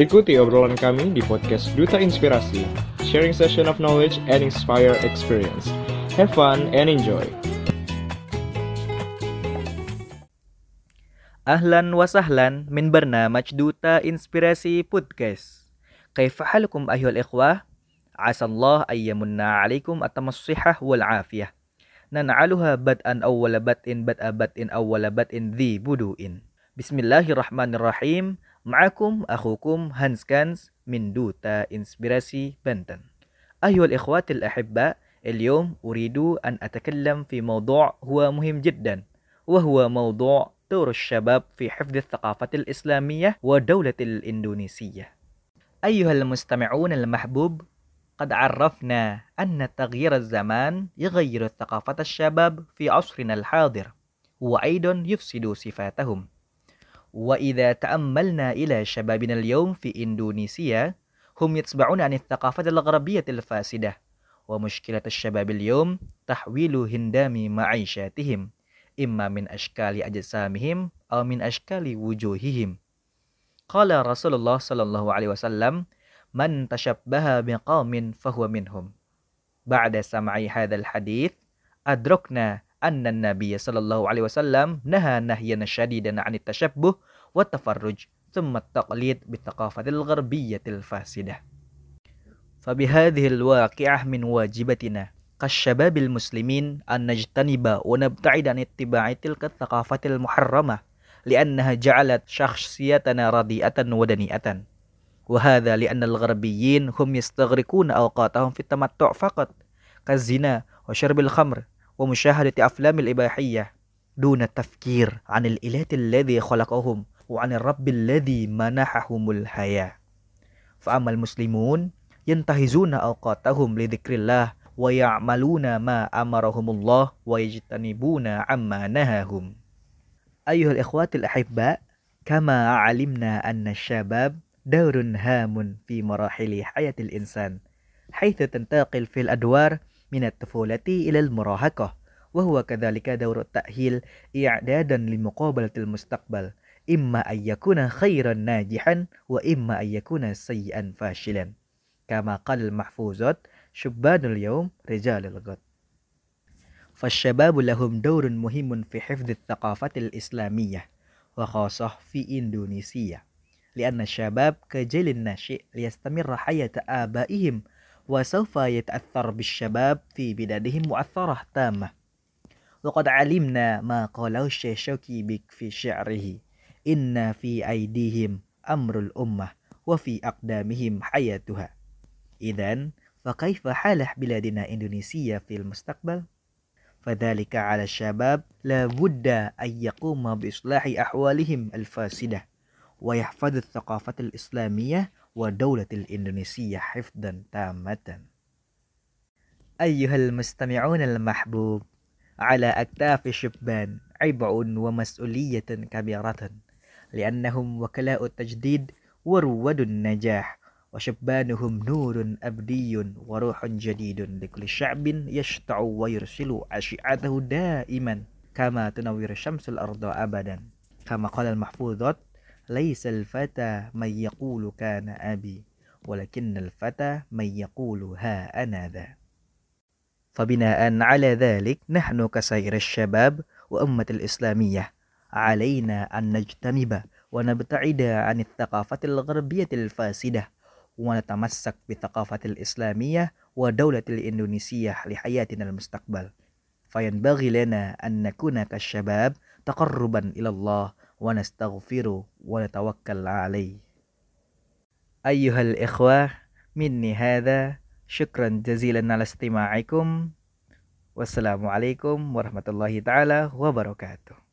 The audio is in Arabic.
Ikuti obrolan kami di podcast Duta Inspirasi, sharing session of knowledge and inspire experience. Have fun and enjoy. Ahlan wa sahlan min barnamaj Duta Inspirasi Podcast. Kaifa halukum ayuhal ikhwah? Asallah ayyamunna alaikum atamasihah wal afiyah. Nan'aluha bad'an awwala bad'in bad'a bad'in awwala bad'in dhi budu'in. Bismillahirrahmanirrahim. معكم أخوكم هانس كانز من دوتا إنسبيراسي بنتن. أيها الإخوات الأحباء اليوم أريد أن أتكلم في موضوع هو مهم جدا وهو موضوع دور الشباب في حفظ الثقافة الإسلامية ودولة الإندونيسية. أيها المستمعون المحبوب قد عرفنا أن تغيير الزمان يغير ثقافة الشباب في عصرنا الحاضر وأيضا يفسد صفاتهم. وإذا تأملنا إلى شبابنا اليوم في إندونيسيا هم يتبعون عن الثقافة الغربية الفاسدة ومشكلة الشباب اليوم تحويل هندام معيشاتهم إما من أشكال أجسامهم أو من أشكال وجوههم. قال رسول الله صلى الله عليه وسلم من تشبه بقوم فهو منهم. بعد سمع هذا الحديث أدركنا أن النبي صلى الله عليه وسلم نهى نهيا شديدا عن التشبه والتفرج ثم التقليد بالثقافة الغربية الفاسدة. فبهذه الواقعة من واجبتنا كالشباب المسلمين أن نجتنب ونبتعد عن اتباع تلك الثقافة المحرمة لأنها جعلت شخصيتنا رديئة ودنيئة. وهذا لأن الغربيين هم يستغرقون أوقاتهم في التمتع فقط كالزنا وشرب الخمر ومشاهدة أفلام الإباحية دون التفكير عن الإله الذي خلقهم وعن الرب الذي منحهم الحياة. فأما المسلمون ينتهزون أوقاتهم لذكر الله ويعملون ما أمرهم الله ويجتنبون عما نهاهم. أيها الإخوات الأحباء كما علمنا أن الشباب دور هام في مراحل حياة الإنسان حيث تنتقل في الأدوار من الطفولة إلى المراهقة وهو كذلك دور التأهيل إعدادا لمقابلة المستقبل إما أن يكون خيرا ناجحا وإما أن يكون سيئا فاشلا. كما قال المحفوظات شبان اليوم رجال الغد. فالشباب لهم دور مهم في حفظ الثقافة الإسلامية وخاصة في إندونيسيا لأن الشباب كجيل الناشئ ليستمر حياة آبائهم وسوف يتأثر بالشباب في بلادهم مؤثرة تامة. وقد علمنا ما قاله الشيخ شوكي بك في شعره. إن في أيديهم أمر الأمة وفي أقدامهم حياتها. إذا فكيف حال بلادنا إندونيسيا في المستقبل؟ فذلك على الشباب لا بد أن يقوم بإصلاح أحوالهم الفاسدة ويحفظ الثقافة الإسلامية ودولة الإندونيسية حفظا تامة. أيها المستمعون المحبوب على أكتاف الشبان عبء ومسؤولية كبيرة لأنهم وكلاء التجديد ورواد النجاح وشبانهم نور أبدي وروح جديد لكل شعب يشتع ويرسل أشعته دائما كما تنور شمس الأرض أبدا. كما قال المحفوظات ليس الفتى من يقول كان أبي ولكن الفتى من يقول ها أنا ذا. فبناء على ذلك نحن كسائر الشباب وأمة الإسلامية علينا أن نجتنب ونبتعد عن الثقافة الغربية الفاسدة ونتمسك بالثقافة الإسلامية ودولة الإندونيسية لحياتنا المستقبل. فينبغي لنا أن نكون كالشباب تقربا إلى الله ونستغفره ونتوكل عليه. أيها الإخوة مني هذا شكرا جزيلا على استماعكم. والسلام عليكم ورحمة الله تعالى وبركاته.